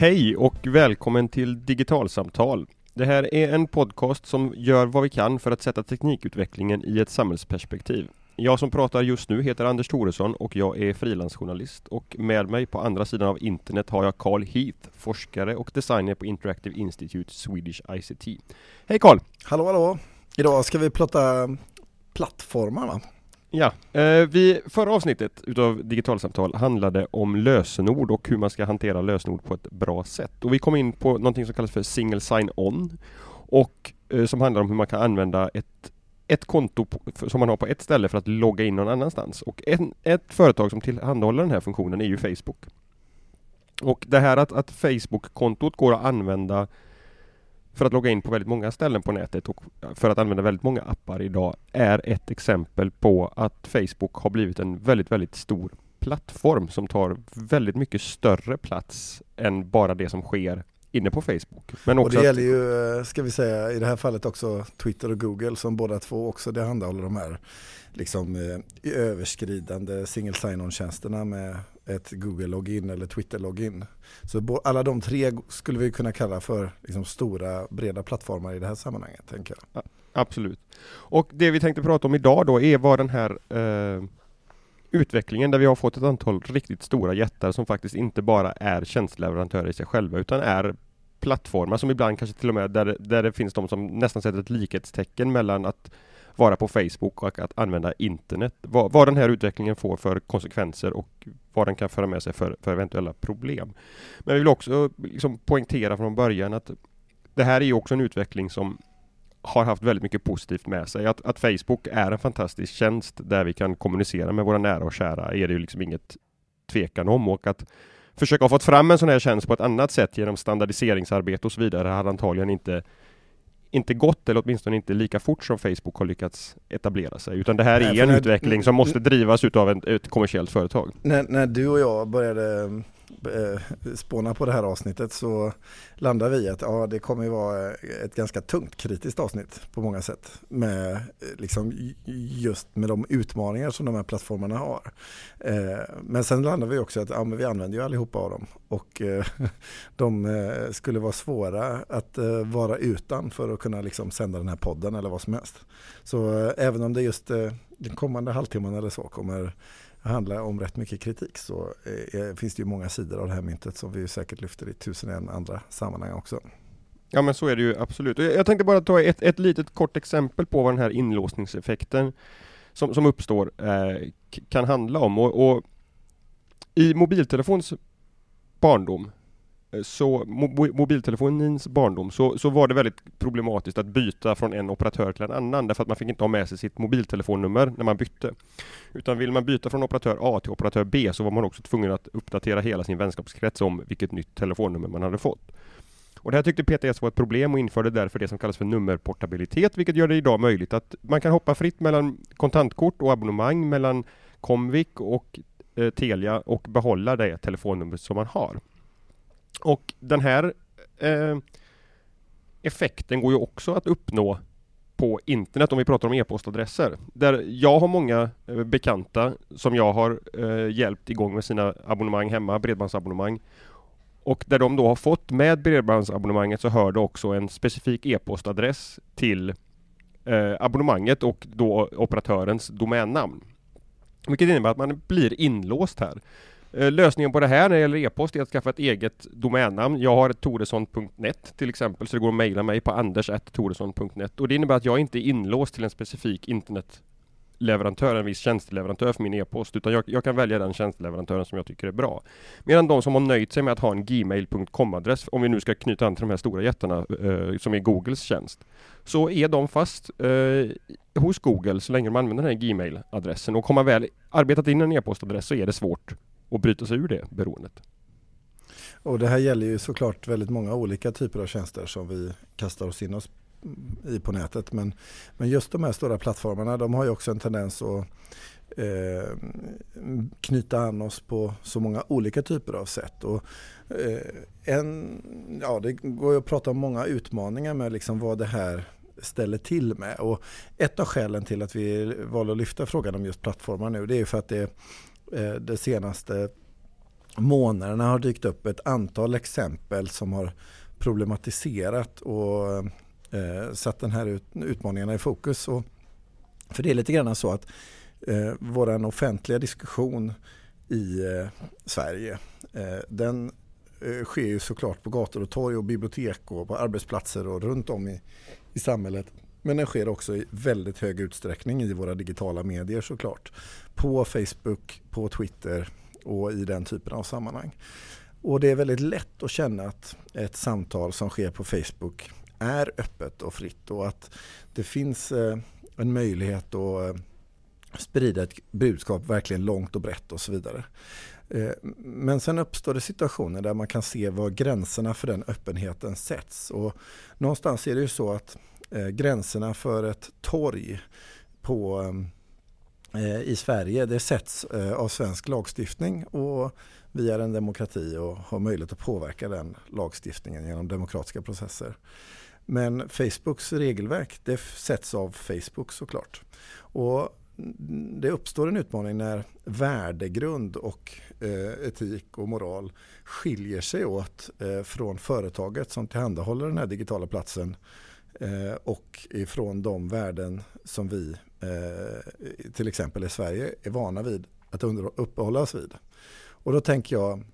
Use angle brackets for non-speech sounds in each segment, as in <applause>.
Hej och välkommen till Digitalsamtal. Det här är en podcast som gör vad vi kan för att sätta teknikutvecklingen i ett samhällsperspektiv. Jag som pratar just nu heter Anders Thoresson och jag är frilansjournalist och med mig på andra sidan av internet har jag Carl Heath, forskare och designer på Interactive Institute Swedish ICT. Hej Carl! Hallå hallå! Idag ska vi prata plattformar va? Ja, eh, vi, förra avsnittet utav Digitalsamtal handlade om lösenord och hur man ska hantera lösenord på ett bra sätt. Och vi kom in på någonting som kallas för Single Sign-On och eh, som handlar om hur man kan använda ett ett konto på, som man har på ett ställe för att logga in någon annanstans. Och en, ett företag som tillhandahåller den här funktionen är ju Facebook. Och det här att, att Facebook-kontot går att använda för att logga in på väldigt många ställen på nätet och för att använda väldigt många appar idag är ett exempel på att Facebook har blivit en väldigt, väldigt stor plattform som tar väldigt mycket större plats än bara det som sker inne på Facebook. Men också och det gäller ju, eh, ska vi säga, i det här fallet också Twitter och Google som båda två också det handlar de här liksom eh, överskridande single sign-on-tjänsterna med ett Google-login eller Twitter-login. Så alla de tre skulle vi kunna kalla för liksom stora breda plattformar i det här sammanhanget. tänker jag. Absolut. Och det vi tänkte prata om idag då är vad den här eh, utvecklingen där vi har fått ett antal riktigt stora jättar som faktiskt inte bara är tjänsteleverantörer i sig själva utan är plattformar som ibland kanske till och med där, där det finns de som nästan sätter ett likhetstecken mellan att vara på Facebook och att använda internet. Vad, vad den här utvecklingen får för konsekvenser och vad den kan föra med sig för, för eventuella problem. Men vi vill också liksom poängtera från början att det här är ju också en utveckling som har haft väldigt mycket positivt med sig. Att, att, Facebook är en fantastisk tjänst där vi kan kommunicera med våra nära och kära är det ju liksom inget tvekan om och att försöka ha fått fram en sån här tjänst på ett annat sätt genom standardiseringsarbete och så vidare hade antagligen inte inte gått, eller åtminstone inte lika fort som Facebook har lyckats etablera sig. Utan det här är en utveckling som måste drivas utav ett, ett kommersiellt företag. När, när du och jag började Eh, spåna på det här avsnittet så landar vi i att ja, det kommer ju vara ett ganska tungt kritiskt avsnitt på många sätt. Med, eh, liksom, just med de utmaningar som de här plattformarna har. Eh, men sen landar vi också i att ja, men vi använder ju allihopa av dem och <laughs> de skulle vara svåra att vara utan för att kunna liksom sända den här podden eller vad som helst. Så även om det just den kommande halvtimmen eller så kommer handlar om rätt mycket kritik så är, finns det ju många sidor av det här myntet som vi säkert lyfter i tusen en andra sammanhang också. Ja men så är det ju absolut. Jag tänkte bara ta ett, ett litet kort exempel på vad den här inlåsningseffekten som, som uppstår eh, kan handla om. Och, och, I mobiltelefons barndom Eh, så mobiltelefonins barndom så, så var det väldigt problematiskt att byta från en operatör till en annan därför att man fick inte ha med sig sitt mobiltelefonnummer när man bytte. Utan vill man byta från operatör A till operatör B så var man också tvungen att uppdatera hela sin vänskapskrets om vilket nytt telefonnummer man hade fått. Och det här tyckte PTS var ett problem och införde därför det som kallas för nummerportabilitet vilket gör det idag möjligt att man kan hoppa fritt mellan kontantkort och abonnemang mellan Comvik och eh, Telia och behålla det telefonnummer som man har. Och den här eh, effekten går ju också att uppnå på internet om vi pratar om e-postadresser. Där jag har många eh, bekanta som jag har eh, hjälpt igång med sina abonnemang hemma, bredbandsabonnemang. Och där de då har fått med bredbandsabonnemanget så hör det också en specifik e-postadress till eh, abonnemanget och då operatörens domännamn. Vilket innebär att man blir inlåst här. Eh, lösningen på det här när det gäller e-post är att skaffa ett eget domännamn. Jag har toresson.net till exempel, så det går att mejla mig på anders.toresson.net och det innebär att jag inte är inlåst till en specifik internetleverantör, en viss tjänsteleverantör för min e-post, utan jag, jag, kan välja den tjänsteleverantören som jag tycker är bra. Medan de som har nöjt sig med att ha en gmail.com-adress, om vi nu ska knyta an till de här stora jättarna eh, som är Googles tjänst, så är de fast eh, hos Google så länge de använder den här Gmail-adressen och har man väl arbetat in en e-postadress så är det svårt och bryta sig ur det beroendet. Och det här gäller ju såklart väldigt många olika typer av tjänster som vi kastar oss in oss i på nätet. Men, men just de här stora plattformarna de har ju också en tendens att eh, knyta an oss på så många olika typer av sätt. Och, eh, en, ja, det går ju att prata om många utmaningar med liksom vad det här ställer till med. Och ett av skälen till att vi valde att lyfta frågan om just plattformar nu det är för att det Eh, de senaste månaderna har dykt upp ett antal exempel som har problematiserat och eh, satt den här ut, utmaningarna i fokus. Och, för det är lite grann så att eh, vår offentliga diskussion i eh, Sverige, eh, den eh, sker ju såklart på gator och torg och bibliotek och på arbetsplatser och runt om i, i samhället. Men den sker också i väldigt hög utsträckning i våra digitala medier såklart. På Facebook, på Twitter och i den typen av sammanhang. Och det är väldigt lätt att känna att ett samtal som sker på Facebook är öppet och fritt och att det finns eh, en möjlighet att eh, sprida ett budskap verkligen långt och brett och så vidare. Eh, men sen uppstår det situationer där man kan se var gränserna för den öppenheten sätts. Och någonstans är det ju så att Eh, gränserna för ett torg på, eh, i Sverige det sätts eh, av svensk lagstiftning och vi är en demokrati och har möjlighet att påverka den lagstiftningen genom demokratiska processer. Men Facebooks regelverk det sätts av Facebook såklart. Och det uppstår en utmaning när värdegrund och eh, etik och moral skiljer sig åt eh, från företaget som tillhandahåller den här digitala platsen Eh, och ifrån de värden som vi eh, till exempel i Sverige är vana vid att uppehålla oss vid. Och då tänker jag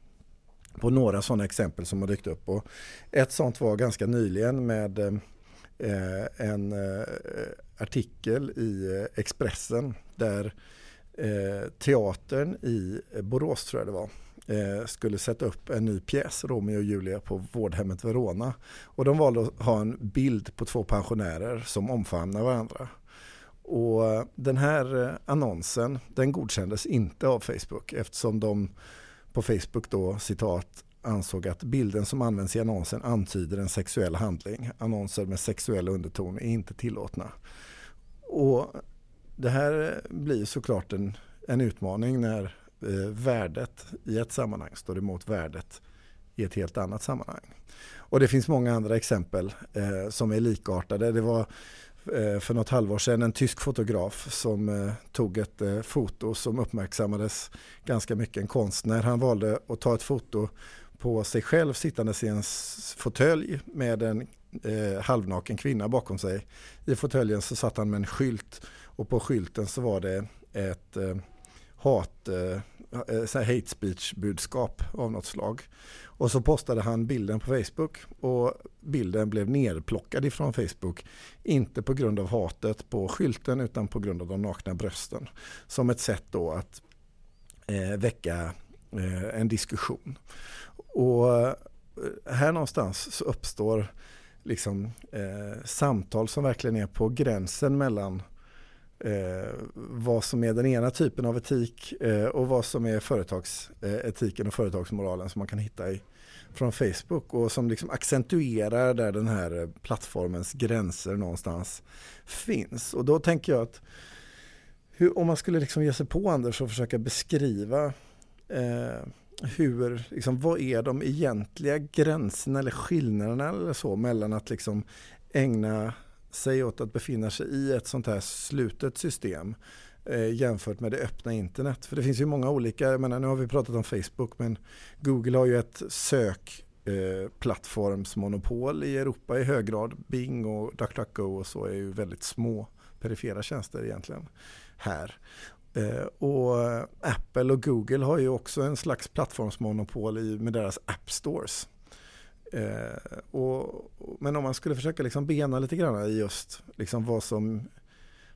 på några sådana exempel som har dykt upp. Och ett sådant var ganska nyligen med eh, en artikel i Expressen där teatern i Borås tror jag det var Eh, skulle sätta upp en ny pjäs, Romeo och Julia, på vårdhemmet Verona. Och de valde att ha en bild på två pensionärer som omfamnar varandra. Och eh, den här eh, annonsen den godkändes inte av Facebook eftersom de på Facebook då citat ansåg att bilden som används i annonsen antyder en sexuell handling. Annonser med sexuell underton är inte tillåtna. Och det här blir såklart en, en utmaning när Eh, värdet i ett sammanhang står emot värdet i ett helt annat sammanhang. Och det finns många andra exempel eh, som är likartade. Det var Eh, för något halvår sedan en tysk fotograf som eh, tog ett eh, foto som uppmärksammades ganska mycket. En konstnär. Han valde att ta ett foto på sig själv sittandes i en fåtölj med en eh, halvnaken kvinna bakom sig. I fåtöljen så satt han med en skylt och på skylten så var det ett eh, hat, eh, eh hate speech budskap av något slag. Och så postade han bilden på Facebook och bilden blev nerplockad ifrån Facebook. Inte på grund av hatet på skylten utan på grund av de nakna brösten. Som ett sätt då att eh, väcka eh, en diskussion. Och eh, här någonstans så uppstår liksom eh, samtal som verkligen är på gränsen mellan eh, vad som är den ena typen av etik eh, och vad som är företagsetiken eh, och företagsmoralen som man kan hitta i från Facebook och som liksom accentuerar där den här eh, plattformens gränser någonstans finns. Och då tänker jag att hur, om man skulle liksom ge sig på Anders och försöka beskriva eh, hur, liksom, vad är de egentliga gränserna eller skillnaderna eller så mellan att liksom ägna sig åt att befinna sig i ett sånt här slutet system eh, jämfört med det öppna internet. För det finns ju många olika, jag menar, nu har vi pratat om Facebook men Google har ju ett sökplattformsmonopol eh, i Europa i hög grad. Bing och DuckDuckGo och så är ju väldigt små perifera tjänster egentligen här. Eh, och Apple och Google har ju också en slags plattformsmonopol med deras App Stores. Eh, och, men om man skulle försöka liksom bena lite grann i just liksom vad som,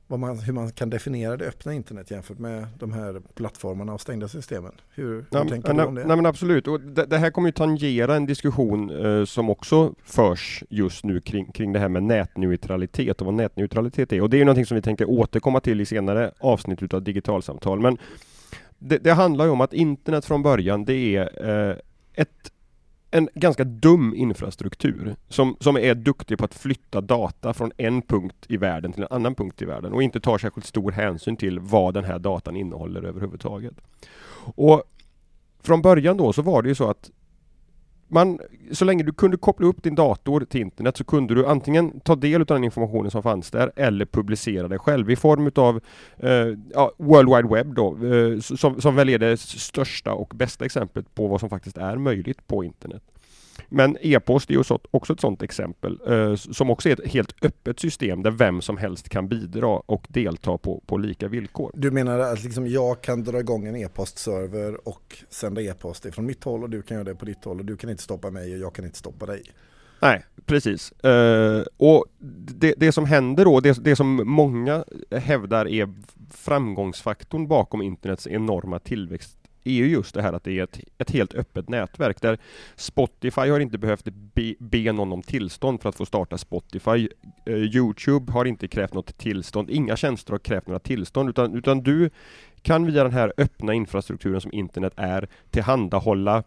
vad man, hur man kan definiera det öppna internet jämfört med de här plattformarna och stängda systemen. Hur, hur tänker du om det? Nej men absolut, och det, det här kommer ju tangera en diskussion eh, som också förs just nu kring, kring det här med nätneutralitet och vad nätneutralitet är. Och det är ju någonting som vi tänker återkomma till i senare avsnitt utav digitalsamtal. Men det, det handlar ju om att internet från början, det är eh, ett en ganska dum infrastruktur som, som är duktig på att flytta data från en punkt i världen till en annan punkt i världen och inte tar särskilt stor hänsyn till vad den här datan innehåller överhuvudtaget. Och från början då så var det ju så att man, så länge du kunde koppla upp din dator till internet så kunde du antingen ta del av den informationen som fanns där eller publicera det själv i form utav eh, ja, World Wide Web då, eh, som, som väl är det största och bästa exemplet på vad som faktiskt är möjligt på internet. Men e-post är ju också ett sådant exempel eh, som också är ett helt öppet system där vem som helst kan bidra och delta på, på lika villkor. Du menar att liksom jag kan dra igång en e-postserver och sända e-post från mitt håll och du kan göra det på ditt håll och du kan inte stoppa mig och jag kan inte stoppa dig? Nej, precis. Uh, och det, det, som händer då, det, det som många hävdar är framgångsfaktorn bakom internets enorma tillväxt är ju just det här att det är ett, ett helt öppet nätverk där Spotify har inte behövt be, be någon om tillstånd för att få starta Spotify. Eh, Youtube har inte krävt något tillstånd. Inga tjänster har krävt några tillstånd utan, utan du kan via den här öppna infrastrukturen som internet är tillhandahålla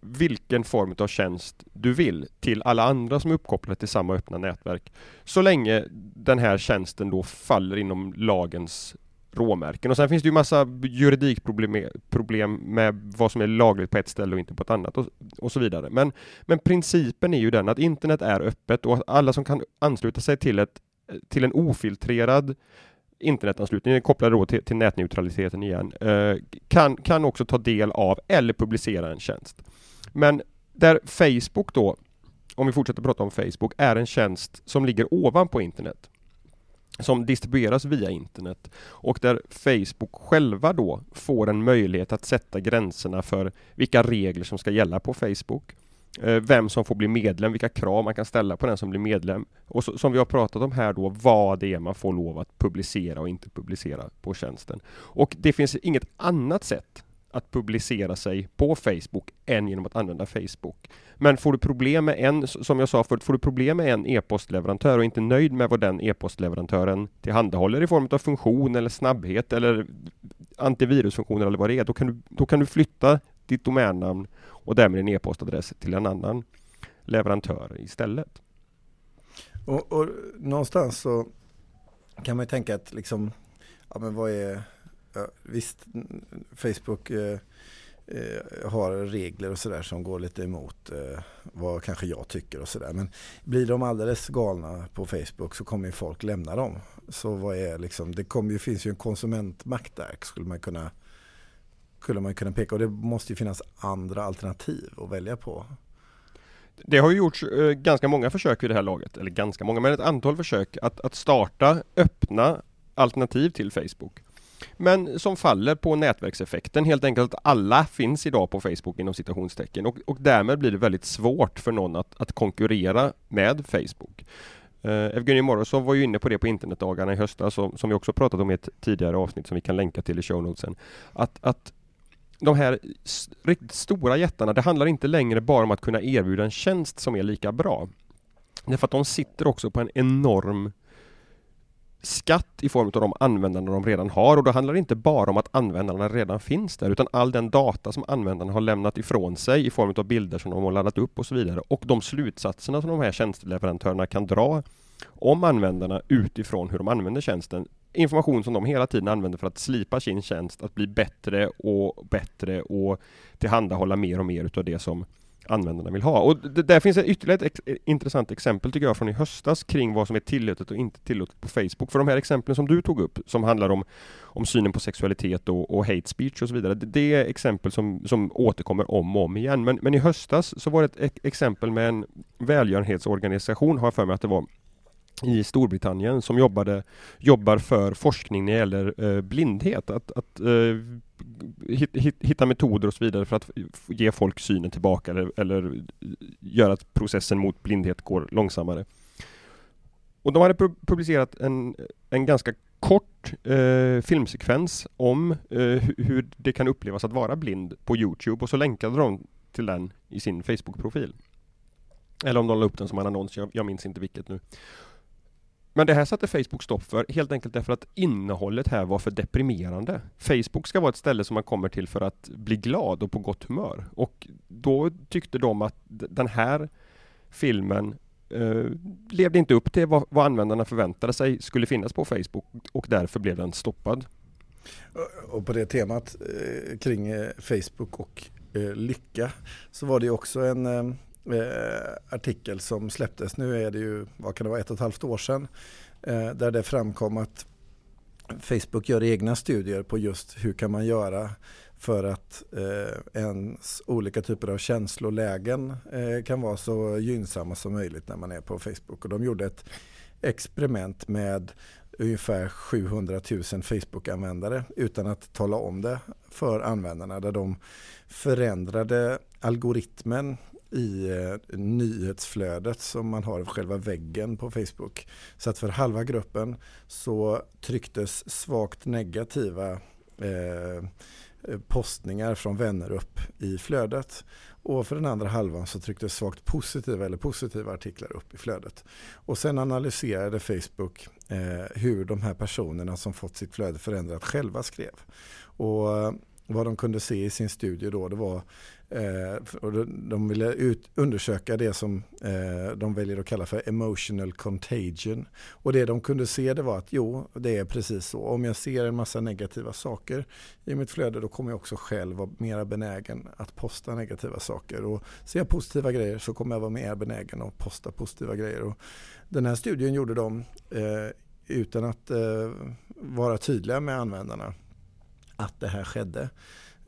vilken form av tjänst du vill till alla andra som är uppkopplade till samma öppna nätverk. Så länge den här tjänsten då faller inom lagens råmärken. Och sen finns det ju massa juridikproblem problem med vad som är lagligt på ett ställe och inte på ett annat och, och, så vidare. Men, men principen är ju den att internet är öppet och alla som kan ansluta sig till, ett, till en ofiltrerad internetanslutning, kopplad då till, till nätneutraliteten igen, eh, kan, kan också ta del av eller publicera en tjänst. Men där Facebook då, om vi fortsätter prata om Facebook, är en tjänst som ligger ovanpå internet som distribueras via internet och där Facebook själva då får en möjlighet att sätta gränserna för vilka regler som ska gälla på Facebook. Eh, vem som får bli medlem, vilka krav man kan ställa på den som blir medlem. Och så, som vi har pratat om här då, vad det är man får lov att publicera och inte publicera på tjänsten. Och det finns inget annat sätt att publicera sig på Facebook än genom att använda Facebook. Men får du problem med en, som jag sa förut, får du problem med en e-postleverantör och inte nöjd med vad den e-postleverantören tillhandahåller i form av funktion eller snabbhet eller antivirusfunktioner eller vad det är, då kan du, då kan du flytta ditt domännamn och därmed din e-postadress till en annan leverantör istället. Och, och någonstans så kan man ju tänka att liksom, ja men vad är Ja, visst, Facebook eh, eh, har regler och sådär som går lite emot eh, vad kanske jag tycker och sådär. Men blir de alldeles galna på Facebook så kommer ju folk lämna dem. Så vad är liksom, det kommer ju, finns ju en konsumentmakt där skulle man kunna skulle man kunna peka och det måste ju finnas andra alternativ att välja på. Det har ju gjorts eh, ganska många försök i det här laget, eller ganska många, men ett antal försök att, att starta öppna alternativ till Facebook. Men som faller på nätverkseffekten helt enkelt att alla finns idag på Facebook inom citationstecken och, och därmed blir det väldigt svårt för någon att, att konkurrera med Facebook. Eh, uh, Evgenij Morozov var ju inne på det på internetdagarna i höstas som, som vi också pratat om i ett tidigare avsnitt som vi kan länka till i show notesen. Att, att de här riktigt stora jättarna, det handlar inte längre bara om att kunna erbjuda en tjänst som är lika bra. Därför att de sitter också på en enorm skatt i form av de användarna de redan har och då handlar det inte bara om att användarna redan finns där utan all den data som användarna har lämnat ifrån sig i form av bilder som de har laddat upp och så vidare och de slutsatserna som de här tjänsteleverantörerna kan dra om användarna utifrån hur de använder tjänsten. Information som de hela tiden använder för att slipa sin tjänst, att bli bättre och bättre och tillhandahålla mer och mer utav det som användarna vill ha. Och det, där finns ett ytterligare ett ex intressant exempel tycker jag från i höstas kring vad som är tillåtet och inte tillåtet på Facebook. För de här exemplen som du tog upp som handlar om, om synen på sexualitet och, och hate speech och så vidare. Det, det, är exempel som, som återkommer om och om igen. Men, men i höstas så var det ett exempel med en välgörenhetsorganisation, har jag för mig att det var, i Storbritannien som jobbade, jobbar för forskning när det gäller eh, blindhet. Att, att eh, hitta metoder och så vidare för att ge folk synen tillbaka eller, eller eh, göra att processen mot blindhet går långsammare. Och de hade publicerat en, en ganska kort eh, filmsekvens om eh, hur det kan upplevas att vara blind på Youtube och så länkade de till den i sin Facebook-profil. Eller om de la upp den som en annons, jag, jag minns inte vilket nu. Men det här satte Facebook stopp för helt enkelt därför att innehållet här var för deprimerande. Facebook ska vara ett ställe som man kommer till för att bli glad och på gott humör. Och då tyckte de att den här filmen eh, levde inte upp till vad, vad användarna förväntade sig skulle finnas på Facebook och därför blev den stoppad. Och på det temat eh, kring eh, Facebook och eh, lycka så var det också en eh, eh, artikel som släpptes, nu är det ju, vad kan det vara, ett och ett halvt år sedan, eh, där det framkom att Facebook gör egna studier på just hur kan man göra för att eh, ens olika typer av känslolägen eh, kan vara så gynnsamma som möjligt när man är på Facebook. Och de gjorde ett experiment med ungefär 700 000 Facebook-användare utan att tala om det för användarna där de förändrade algoritmen i eh, nyhetsflödet som man har själva väggen på Facebook. Så att för halva gruppen så trycktes svagt negativa eh, postningar från vänner upp i flödet. Och för den andra halvan så trycktes svagt positiva eller positiva artiklar upp i flödet. Och sen analyserade Facebook eh, hur de här personerna som fått sitt flöde förändrat själva skrev. Och eh, vad de kunde se i sin studie då det var Eh, och de ville ut, undersöka det som eh, de väljer att kalla för emotional contagion. Och det de kunde se det var att jo, det är precis så. Om jag ser en massa negativa saker i mitt flöde då kommer jag också själv vara mer benägen att posta negativa saker. Och ser jag positiva grejer så kommer jag vara mer benägen att posta positiva grejer. Och den här studien gjorde de eh, utan att eh, vara tydliga med användarna att det här skedde.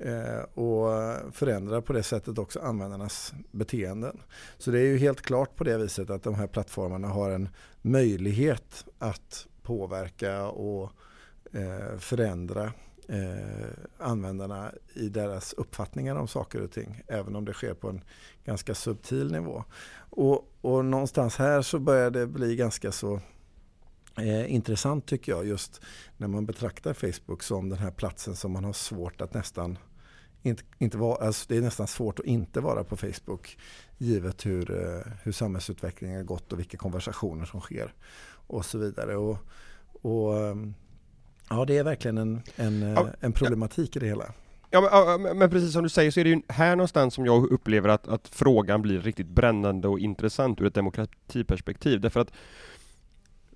Eh, och förändrar på det sättet också användarnas beteenden. Så det är ju helt klart på det viset att de här plattformarna har en möjlighet att påverka och eh, förändra eh, användarna i deras uppfattningar om saker och ting. Även om det sker på en ganska subtil nivå. Och, och någonstans här så börjar det bli ganska så eh, intressant tycker jag just när man betraktar Facebook som den här platsen som man har svårt att nästan inte, inte var, alltså det är nästan svårt att inte vara på Facebook givet hur, eh, hur samhällsutvecklingen har gått och vilka konversationer som sker och så vidare. Och, och ehm, ja, det är verkligen en, en, ja, en problematik i det hela. Ja men, men, precis som du säger så är det ju här någonstans som jag upplever att, att frågan blir riktigt brännande och intressant ur ett demokratiperspektiv. Därför att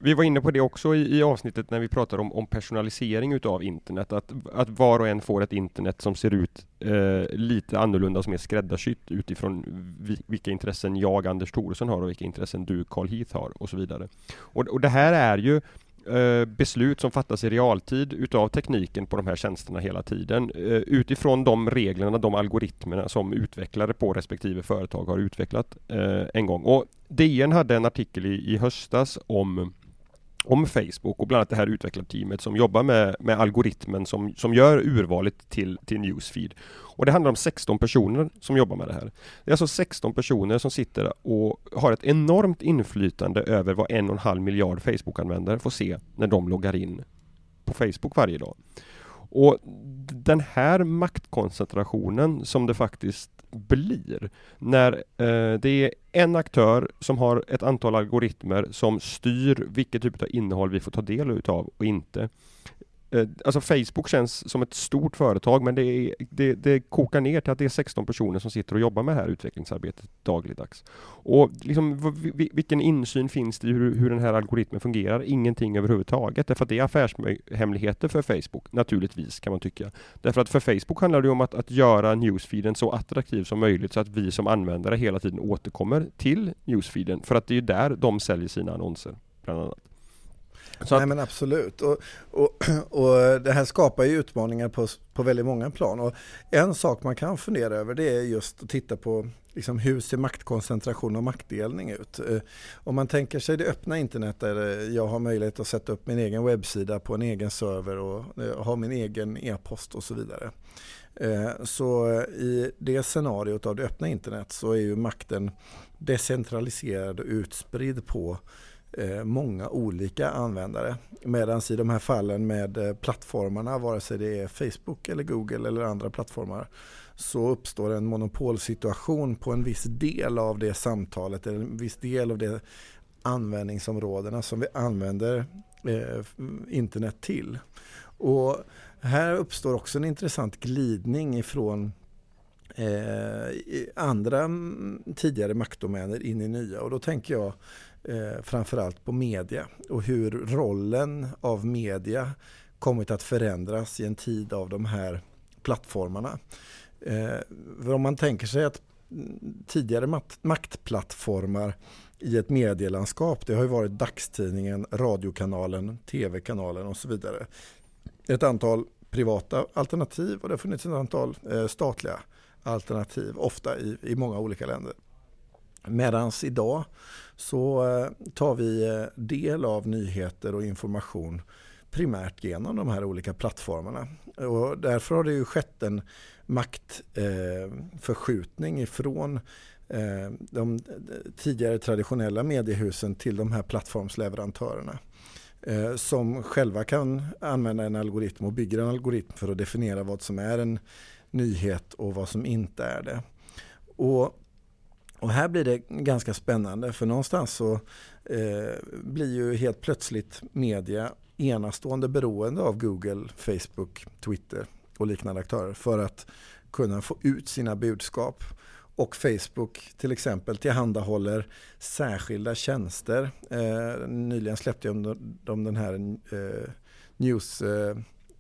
vi var inne på det också i, i avsnittet när vi pratade om, om personalisering utav internet, att, att var och en får ett internet som ser ut eh, lite annorlunda, som är skräddarsytt utifrån vi, vilka intressen jag, Anders Thoresson har och vilka intressen du, Carl Heath har och så vidare. Och, och det här är ju eh, beslut som fattas i realtid utav tekniken på de här tjänsterna hela tiden eh, utifrån de reglerna, de algoritmerna som utvecklare på respektive företag har utvecklat eh, en gång. Och DN hade en artikel i, i höstas om om Facebook och bland annat det här utvecklarteamet som jobbar med, med algoritmen som, som gör urvalet till, till Newsfeed. Och det handlar om 16 personer som jobbar med det här. Det är alltså 16 personer som sitter och har ett enormt inflytande över vad en och en halv miljard Facebook-användare får se när de loggar in på Facebook varje dag. Och den här maktkoncentrationen som det faktiskt blir när eh, det är en aktör som har ett antal algoritmer som styr vilket typ av innehåll vi får ta del utav och inte. Eh, alltså Facebook känns som ett stort företag men det, är, det, det kokar ner till att det är 16 personer som sitter och jobbar med det här utvecklingsarbetet dagligdags. Och liksom, vilken insyn finns det i hur, hur den här algoritmen fungerar? Ingenting överhuvudtaget, därför att det är affärshemligheter för Facebook, naturligtvis kan man tycka. Därför att för Facebook handlar det om att, att göra newsfeeden så attraktiv som möjligt så att vi som användare hela tiden återkommer till newsfeeden, för att det är där de säljer sina annonser, bland annat. Så Nej men absolut. Och, och, <clears throat> och det här skapar ju utmaningar på, på väldigt många plan. Och en sak man kan fundera över det är just att titta på liksom, hur ser maktkoncentration och maktdelning ut. Eh, om man tänker sig det öppna internet där eh, jag har möjlighet att sätta upp min egen webbsida på en egen server och eh, ha min egen e-post och så vidare. Så i det scenariot av det öppna internet så är ju makten decentraliserad och utspridd på Eh, många olika användare. Medan i de här fallen med eh, plattformarna, vare sig det är Facebook eller Google eller andra plattformar, så uppstår en monopolsituation på en viss del av det samtalet eller en viss del av de användningsområdena som vi använder eh, internet till. Och här uppstår också en intressant glidning ifrån eh, andra tidigare maktdomäner in i nya och då tänker jag eh, framförallt på media och hur rollen av media kommit att förändras i en tid av de här plattformarna. Eh, för om man tänker sig att mm, tidigare maktplattformar i ett medielandskap. Det har ju varit dagstidningen, radiokanalen, tv-kanalen och så vidare. Ett antal privata alternativ och det har funnits ett antal eh, statliga alternativ, ofta i, i många olika länder. Medan idag så eh, tar vi eh, del av nyheter och information primärt genom de här olika plattformarna. Och därför har det ju skett en maktförskjutning eh, ifrån de tidigare traditionella mediehusen till de här plattformsleverantörerna som själva kan använda en algoritm och bygger en algoritm för att definiera vad som är en nyhet och vad som inte är det. Och, och här blir det ganska spännande för någonstans så eh, blir ju helt plötsligt media enastående beroende av Google, Facebook, Twitter och liknande aktörer för att kunna få ut sina budskap och Facebook till exempel tillhandahåller särskilda tjänster. Eh, nyligen släppte de, den här eh, news eh,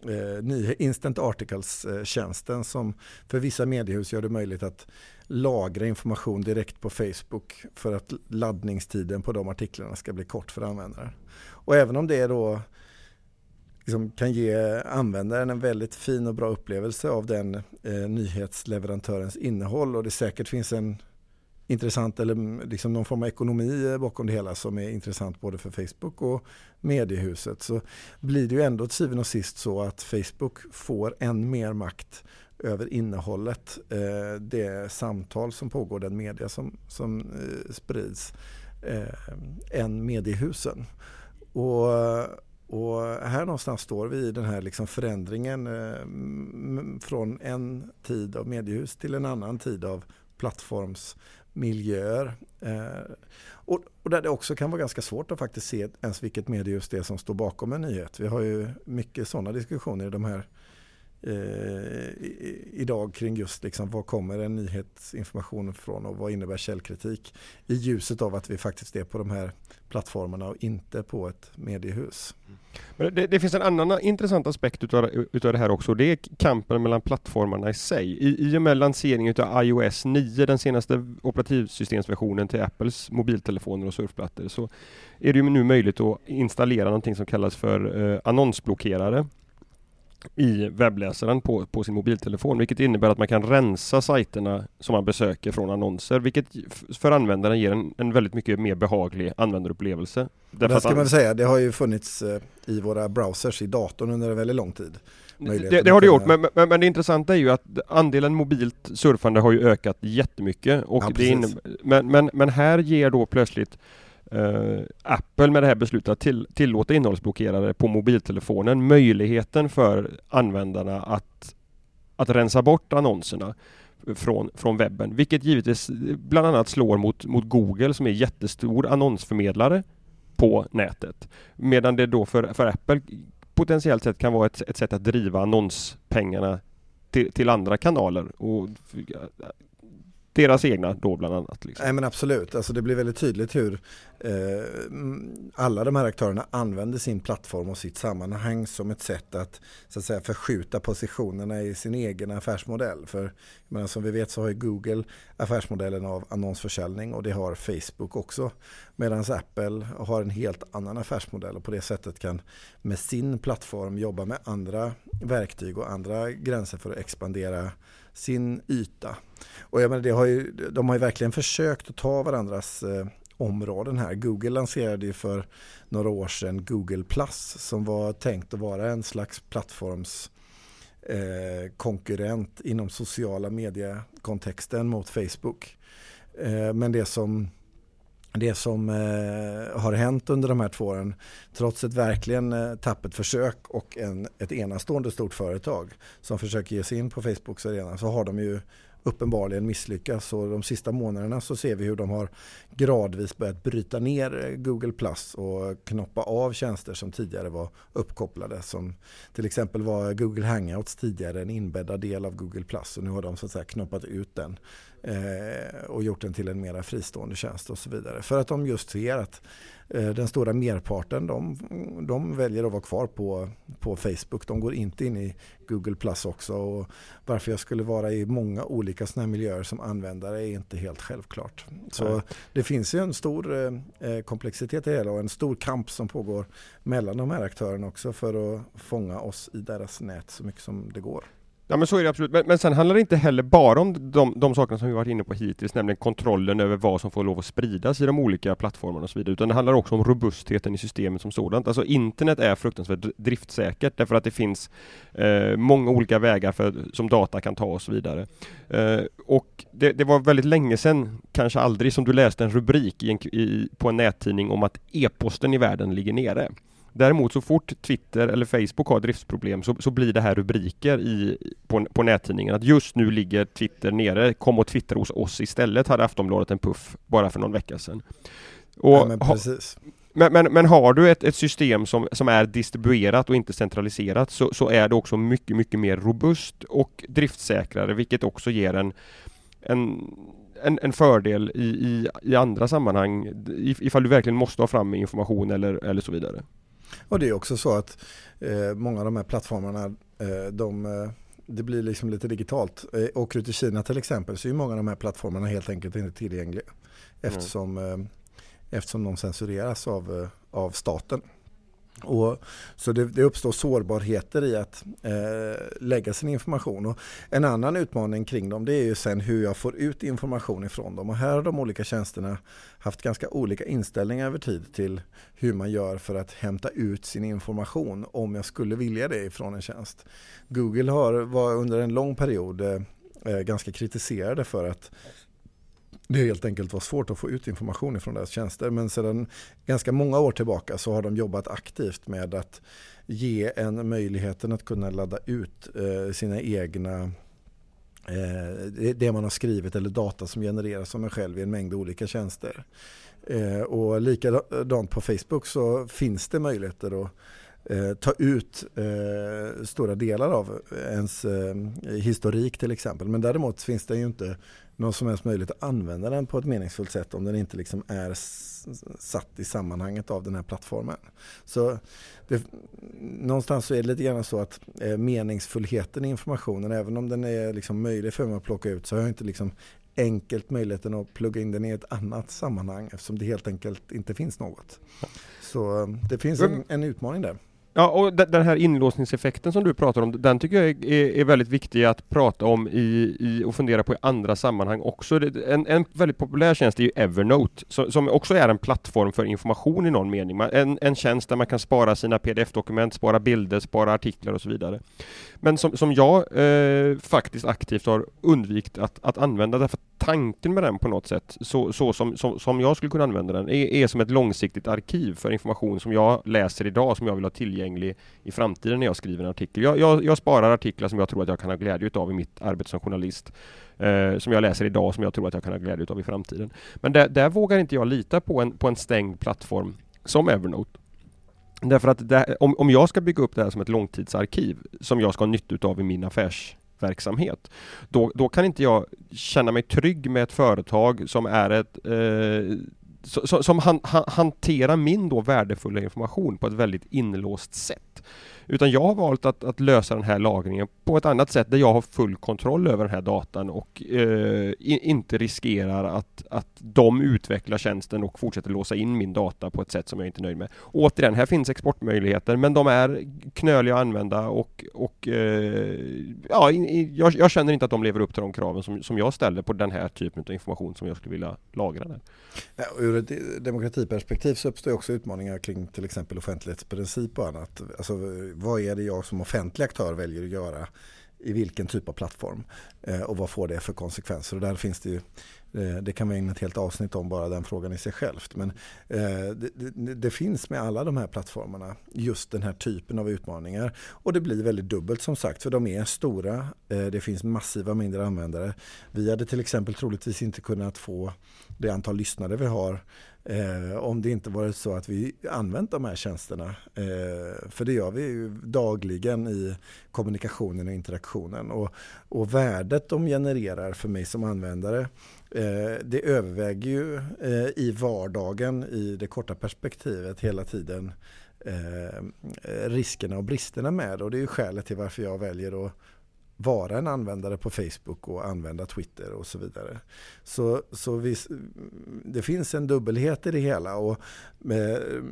eh Instant Articles-tjänsten eh, som för vissa mediehus gör det möjligt att lagra information direkt på Facebook för att laddningstiden på de artiklarna ska bli kort för användaren. Och även om det då liksom kan ge användaren en väldigt fin och bra upplevelse av den eh, nyhetsleverantörens innehåll och det säkert finns en intressant eller mm, liksom någon form av ekonomi eh, bakom det hela som är intressant både för Facebook och mediehuset så blir det ju ändå till syvende och sist så att Facebook får än mer makt över innehållet, eh, det samtal som pågår, den media som, som eh, sprids, eh, än mediehusen. Och och här någonstans står vi i den här liksom förändringen eh, från en tid av mediehus till en annan tid av plattformsmiljöer. Eh, och, och, där det också kan vara ganska svårt att faktiskt se ens vilket mediehus det är som står bakom en nyhet. Vi har ju mycket sådana diskussioner i de här eh, idag kring just liksom, var kommer en nyhetsinformation ifrån och vad innebär källkritik i ljuset av att vi faktiskt är på de här plattformarna och inte på ett mediehus. Men det, det finns en annan intressant aspekt utav, utav det här också. Det är kampen mellan plattformarna i sig. I, i och med lanseringen utav iOS 9, den senaste operativsystemsversionen till Apples mobiltelefoner och surfplattor, så är det ju nu möjligt att installera någonting som kallas för eh, annonsblockerare i webbläsaren på, på sin mobiltelefon, vilket innebär att man kan rensa sajterna som man besöker från annonser, vilket för användaren ger en, en väldigt mycket mer behaglig användarupplevelse. det ska man säga, det har ju funnits eh, i våra browsers i datorn under en väldigt lång tid. Det, det, har det gjort, men, men, men, det intressanta är ju att andelen mobilt surfande har ju ökat jättemycket. Och ja, det innebär, men, men, men här ger då plötsligt eh, Apple med det här beslutet att till, tillåta innehållsblockerare på mobiltelefonen möjligheten för användarna att, att rensa bort annonserna från, från webben, vilket givetvis bland annat slår mot, mot Google som är jättestor annonsförmedlare på nätet. Medan det då för, för Apple potentiellt sett kan vara ett, ett sätt att driva annonspengarna till, till andra kanaler och deras egna då bland annat. Liksom. Nej men absolut, alltså det blir väldigt tydligt hur eh, alla de här aktörerna använder sin plattform och sitt sammanhang som ett sätt att, så att säga, förskjuta positionerna i sin egen affärsmodell. För menar, som vi vet så har ju Google affärsmodellen av annonsförsäljning och det har Facebook också. Medan Apple har en helt annan affärsmodell och på det sättet kan med sin plattform jobba med andra verktyg och andra gränser för att expandera sin yta. Och jag menar, det har ju, de har ju verkligen försökt att ta varandras eh, områden här. Google lanserade ju för några år sedan Google Plus som var tänkt att vara en slags plattforms eh, konkurrent inom sociala mediekontexten mot Facebook. Eh, men det som det som eh, har hänt under de här två åren, trots ett verkligen eh, tappert försök och en, ett enastående stort företag som försöker ge sig in på Facebooks arena så har de ju uppenbarligen misslyckats. Och de sista månaderna så ser vi hur de har gradvis börjat bryta ner eh, Google Plus och knoppa av tjänster som tidigare var uppkopplade som till exempel var Google Hangouts tidigare en inbäddad del av Google Plus. Och nu har de så att säga knoppat ut den eh, och gjort den till en mera fristående tjänst och så vidare. För att de just ser att Eh, den stora merparten de, de väljer att vara kvar på, på Facebook. De går inte in i Google Plus också. Och varför jag skulle vara i många olika sådana miljöer som användare är inte helt självklart. Så Nej. det finns ju en stor eh, komplexitet i det hela och en stor kamp som pågår mellan de här aktörerna också för att fånga oss i deras nät så mycket som det går. Ja men så är det absolut, men, men sen handlar det inte heller bara om de, de sakerna som vi varit inne på hittills, nämligen kontrollen över vad som får lov att spridas i de olika plattformarna och så vidare, utan det handlar också om robustheten i systemet som sådant. Alltså internet är fruktansvärt driftsäkert därför att det finns eh, många olika vägar för, som data kan ta och så vidare. Eh, och det, det, var väldigt länge sedan, kanske aldrig, som du läste en rubrik i en, i, på en nättidning om att e-posten i världen ligger nere. Däremot så fort Twitter eller Facebook har driftsproblem så, så blir det här rubriker i, på, på nättidningen att just nu ligger Twitter nere, kom och twittra hos oss istället hade Aftonbladet en puff bara för någon vecka sedan. Och ja, men, precis. Men, men, men, har du ett, ett system som, som är distribuerat och inte centraliserat så, så är det också mycket, mycket mer robust och driftsäkrare vilket också ger en, en en, en fördel i, i, i andra sammanhang ifall du verkligen måste ha fram information eller, eller så vidare. Och det är också så att eh, många av de här plattformarna, eh, de, eh, det blir liksom lite digitalt. Eh, åker du till Kina till exempel så är många av de här plattformarna helt enkelt inte tillgängliga. Eftersom, mm. eftersom de censureras av, eh, av staten. Och, så det, det, uppstår sårbarheter i att eh, lägga sin information. Och en annan utmaning kring dem det är ju sen hur jag får ut information ifrån dem. Och här har de olika tjänsterna haft ganska olika inställningar över tid till hur man gör för att hämta ut sin information om jag skulle vilja det ifrån en tjänst. Google har, var under en lång period eh, eh ganska kritiserade för att det helt enkelt var svårt att få ut information från deras tjänster. Men sedan ganska många år tillbaka så har de jobbat aktivt med att ge en möjligheten att kunna ladda ut eh, sina egna eh, det man har skrivit eller data som genereras av en själv i en mängd olika tjänster. Eh, och likadant på Facebook så finns det möjligheter att ta ut eh, stora delar av ens eh, historik till exempel. Men däremot finns det ju inte någon som helst möjlighet att använda den på ett meningsfullt sätt om den inte liksom är satt i sammanhanget av den här plattformen. Så det, någonstans så är det lite grann så att eh, meningsfullheten i informationen, även om den är liksom möjlig för mig att plocka ut, så har jag inte liksom enkelt möjligheten att plugga in den i ett annat sammanhang eftersom det helt enkelt inte finns något. Så eh, det finns en, en utmaning där. Ja, och den här inlåsningseffekten som du pratar om, den tycker jag är, är väldigt viktig att prata om i, i, och fundera på i andra sammanhang också. En, en väldigt populär tjänst är ju Evernote, som, som också är en plattform för information i någon mening. En, en tjänst där man kan spara sina pdf-dokument, spara bilder, spara artiklar och så vidare. Men som, som jag eh, faktiskt aktivt har undvikit att, att använda därför tanken med den på något sätt, så, så som, som, som jag skulle kunna använda den, är, är som ett långsiktigt arkiv för information som jag läser idag, som jag vill ha tillgänglig i framtiden när jag skriver en artikel. Jag, jag, jag sparar artiklar som jag tror att jag kan ha glädje av i mitt arbete som journalist. Eh, som jag läser idag, som jag tror att jag kan ha glädje av i framtiden. Men där, där vågar inte jag lita på en, på en stängd plattform som Evernote. Därför att det, om, om jag ska bygga upp det här som ett långtidsarkiv som jag ska ha nytta av i min affärsverksamhet. Då, då kan inte jag känna mig trygg med ett företag som är ett eh, som han, han, hanterar min då värdefulla information på ett väldigt inlåst sätt. Utan jag har valt att, att, lösa den här lagringen på ett annat sätt där jag har full kontroll över den här datan och eh, inte riskerar att, att de utvecklar tjänsten och fortsätter låsa in min data på ett sätt som jag inte är nöjd med. återigen, här finns exportmöjligheter men de är knöliga att använda och, och eh, ja, jag, jag, känner inte att de lever upp till de kraven som, som jag ställer på den här typen av information som jag skulle vilja lagra där. Ja, ur ett demokratiperspektiv så uppstår också utmaningar kring till exempel offentlighetsprincip och annat. Alltså, vad är det jag som offentlig aktör väljer att göra i vilken typ av plattform eh, och vad får det för konsekvenser. Och där finns det ju eh, det kan vi ägna ett helt avsnitt om bara den frågan i sig självt. Men eh, det, det, det, finns med alla de här plattformarna just den här typen av utmaningar. Och det blir väldigt dubbelt som sagt för de är stora. Det finns massiva mindre användare. Vi hade till exempel troligtvis inte kunnat få det antal lyssnare vi har Eh, om det inte varit så att vi använt de här tjänsterna. Eh, för det gör vi ju dagligen i kommunikationen och interaktionen. Och, och värdet de genererar för mig som användare eh, det överväger ju eh, i vardagen i det korta perspektivet hela tiden eh, riskerna och bristerna med det. Och det är ju skälet till varför jag väljer att vara en användare på Facebook och använda Twitter och så vidare. Så, så vi, det finns en dubbelhet i det hela och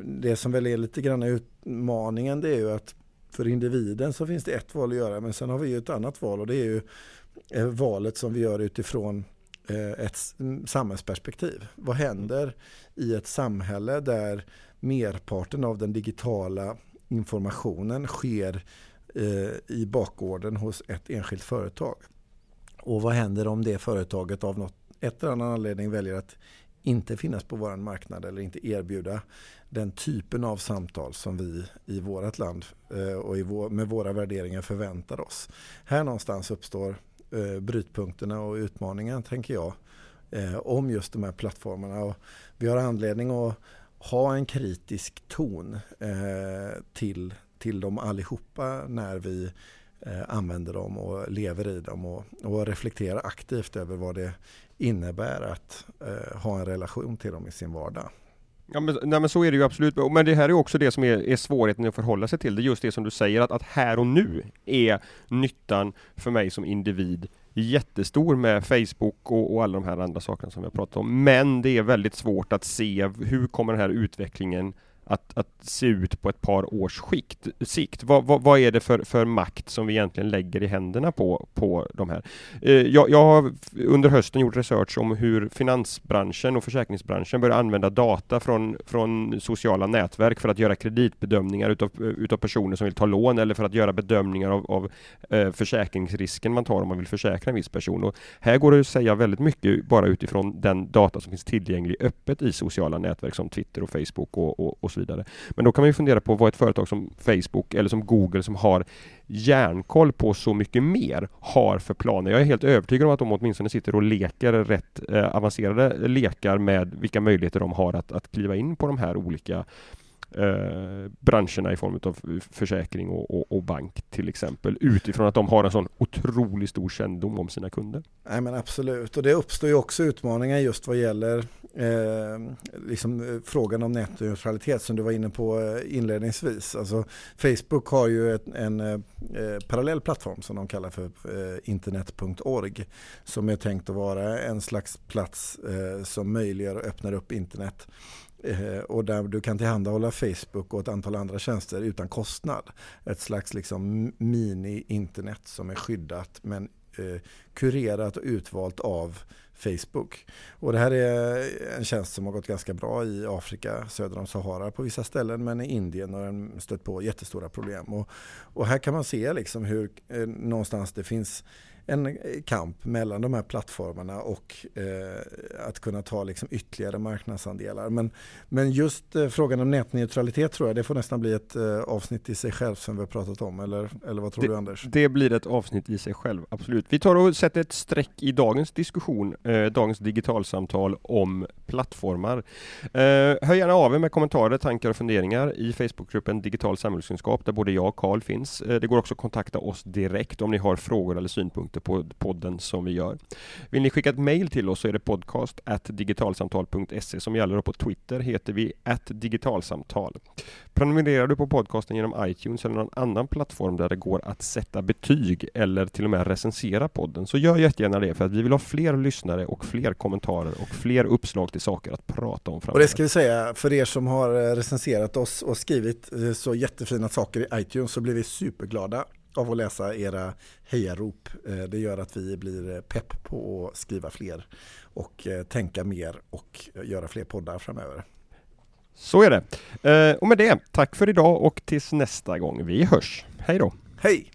det som väl är lite grann utmaningen det är ju att för individen så finns det ett val att göra men sen har vi ju ett annat val och det är ju eh, valet som vi gör utifrån eh, ett mm, samhällsperspektiv. Vad händer i ett samhälle där merparten av den digitala informationen sker Eh, i bakgården hos ett enskilt företag. Och vad händer om det företaget av något, ett eller annan anledning väljer att inte finnas på vår marknad eller inte erbjuda den typen av samtal som vi i vårt land eh, och vår, med våra värderingar förväntar oss. Här någonstans uppstår eh, brytpunkterna och utmaningen tänker jag om just de här plattformarna. Och vi har anledning att ha en kritisk ton till till dem allihopa när vi eh, använder dem och lever i dem och, och reflekterar aktivt över vad det innebär att eh, ha en relation till dem i sin vardag. Ja men, nej, men så är det ju absolut, men det här är också det som är, är svårigheten att förhålla sig till, det är just det som du säger att, att här och nu är nyttan för mig som individ jättestor med Facebook och, och alla de här andra sakerna som vi har pratat om. Men det är väldigt svårt att se hur kommer den här utvecklingen att, att se ut på ett par års skikt, sikt. Vad, vad, vad, är det för, för makt som vi egentligen lägger i händerna på, på de här? Eh, jag, jag, har under hösten gjort research om hur finansbranschen och försäkringsbranschen börjar använda data från, från sociala nätverk för att göra kreditbedömningar utav, utav personer som vill ta lån eller för att göra bedömningar av, av eh, försäkringsrisken man tar om man vill försäkra en viss person. Och här går det att säga väldigt mycket bara utifrån den data som finns tillgänglig öppet i sociala nätverk som Twitter och Facebook och, och, och så vidare. Men då kan man ju fundera på vad ett företag som Facebook eller som Google som har järnkoll på så mycket mer har för planer. Jag är helt övertygad om att de åtminstone sitter och leker rätt eh, avancerade lekar med vilka möjligheter de har att, att kliva in på de här olika eh, branscherna i form av försäkring och, och, och, bank till exempel utifrån att de har en sån otroligt stor kännedom om sina kunder. Nej men absolut och det uppstår ju också utmaningar just vad gäller eh, liksom, eh, frågan om nätneutralitet som du var inne på eh, inledningsvis. Alltså, Facebook har ju ett, en eh, eh parallell plattform som de kallar för eh, internet.org som är tänkt att vara en slags plats eh, som möjliggör och öppnar upp internet och där du kan tillhandahålla Facebook och ett antal andra tjänster utan kostnad. Ett slags liksom mini-internet som är skyddat men eh, kurerat och utvalt av Facebook. Och det här är en tjänst som har gått ganska bra i Afrika söder om Sahara på vissa ställen men i Indien har den stött på jättestora problem. Och, och här kan man se liksom hur eh, någonstans det finns en kamp mellan de här plattformarna och eh, att kunna ta liksom ytterligare marknadsandelar. Men, men just eh, frågan om nätneutralitet tror jag det får nästan bli ett eh, avsnitt i sig själv som vi har pratat om. Eller, eller vad tror det, du Anders? Det blir ett avsnitt i sig själv, absolut. Vi tar och sätter ett streck i dagens diskussion, eh, dagens digitalsamtal om plattformar. Eh, hör gärna av er med kommentarer, tankar och funderingar i Facebookgruppen Digital samhällskunskap där både jag och Karl finns. Eh, det går också att kontakta oss direkt om ni har frågor eller synpunkter synpunkter på podden som vi gör. Vill ni skicka ett mail till oss så är det podcast digitalsamtal.se som gäller och på Twitter heter vi digitalsamtal. Prenumererar du på podcasten genom iTunes eller någon annan plattform där det går att sätta betyg eller till och med recensera podden så gör jättegärna det för att vi vill ha fler lyssnare och fler kommentarer och fler uppslag till saker att prata om framöver. Och det ska vi säga för er som har eh, recenserat oss och skrivit eh, så jättefina saker i iTunes så blir vi superglada av att läsa era hejarop. Eh, det gör att vi blir pepp på att skriva fler och eh, tänka mer och göra fler poddar framöver. Så är det. Eh, och med det, tack för idag och tills nästa gång vi hörs. Hej då! Hej!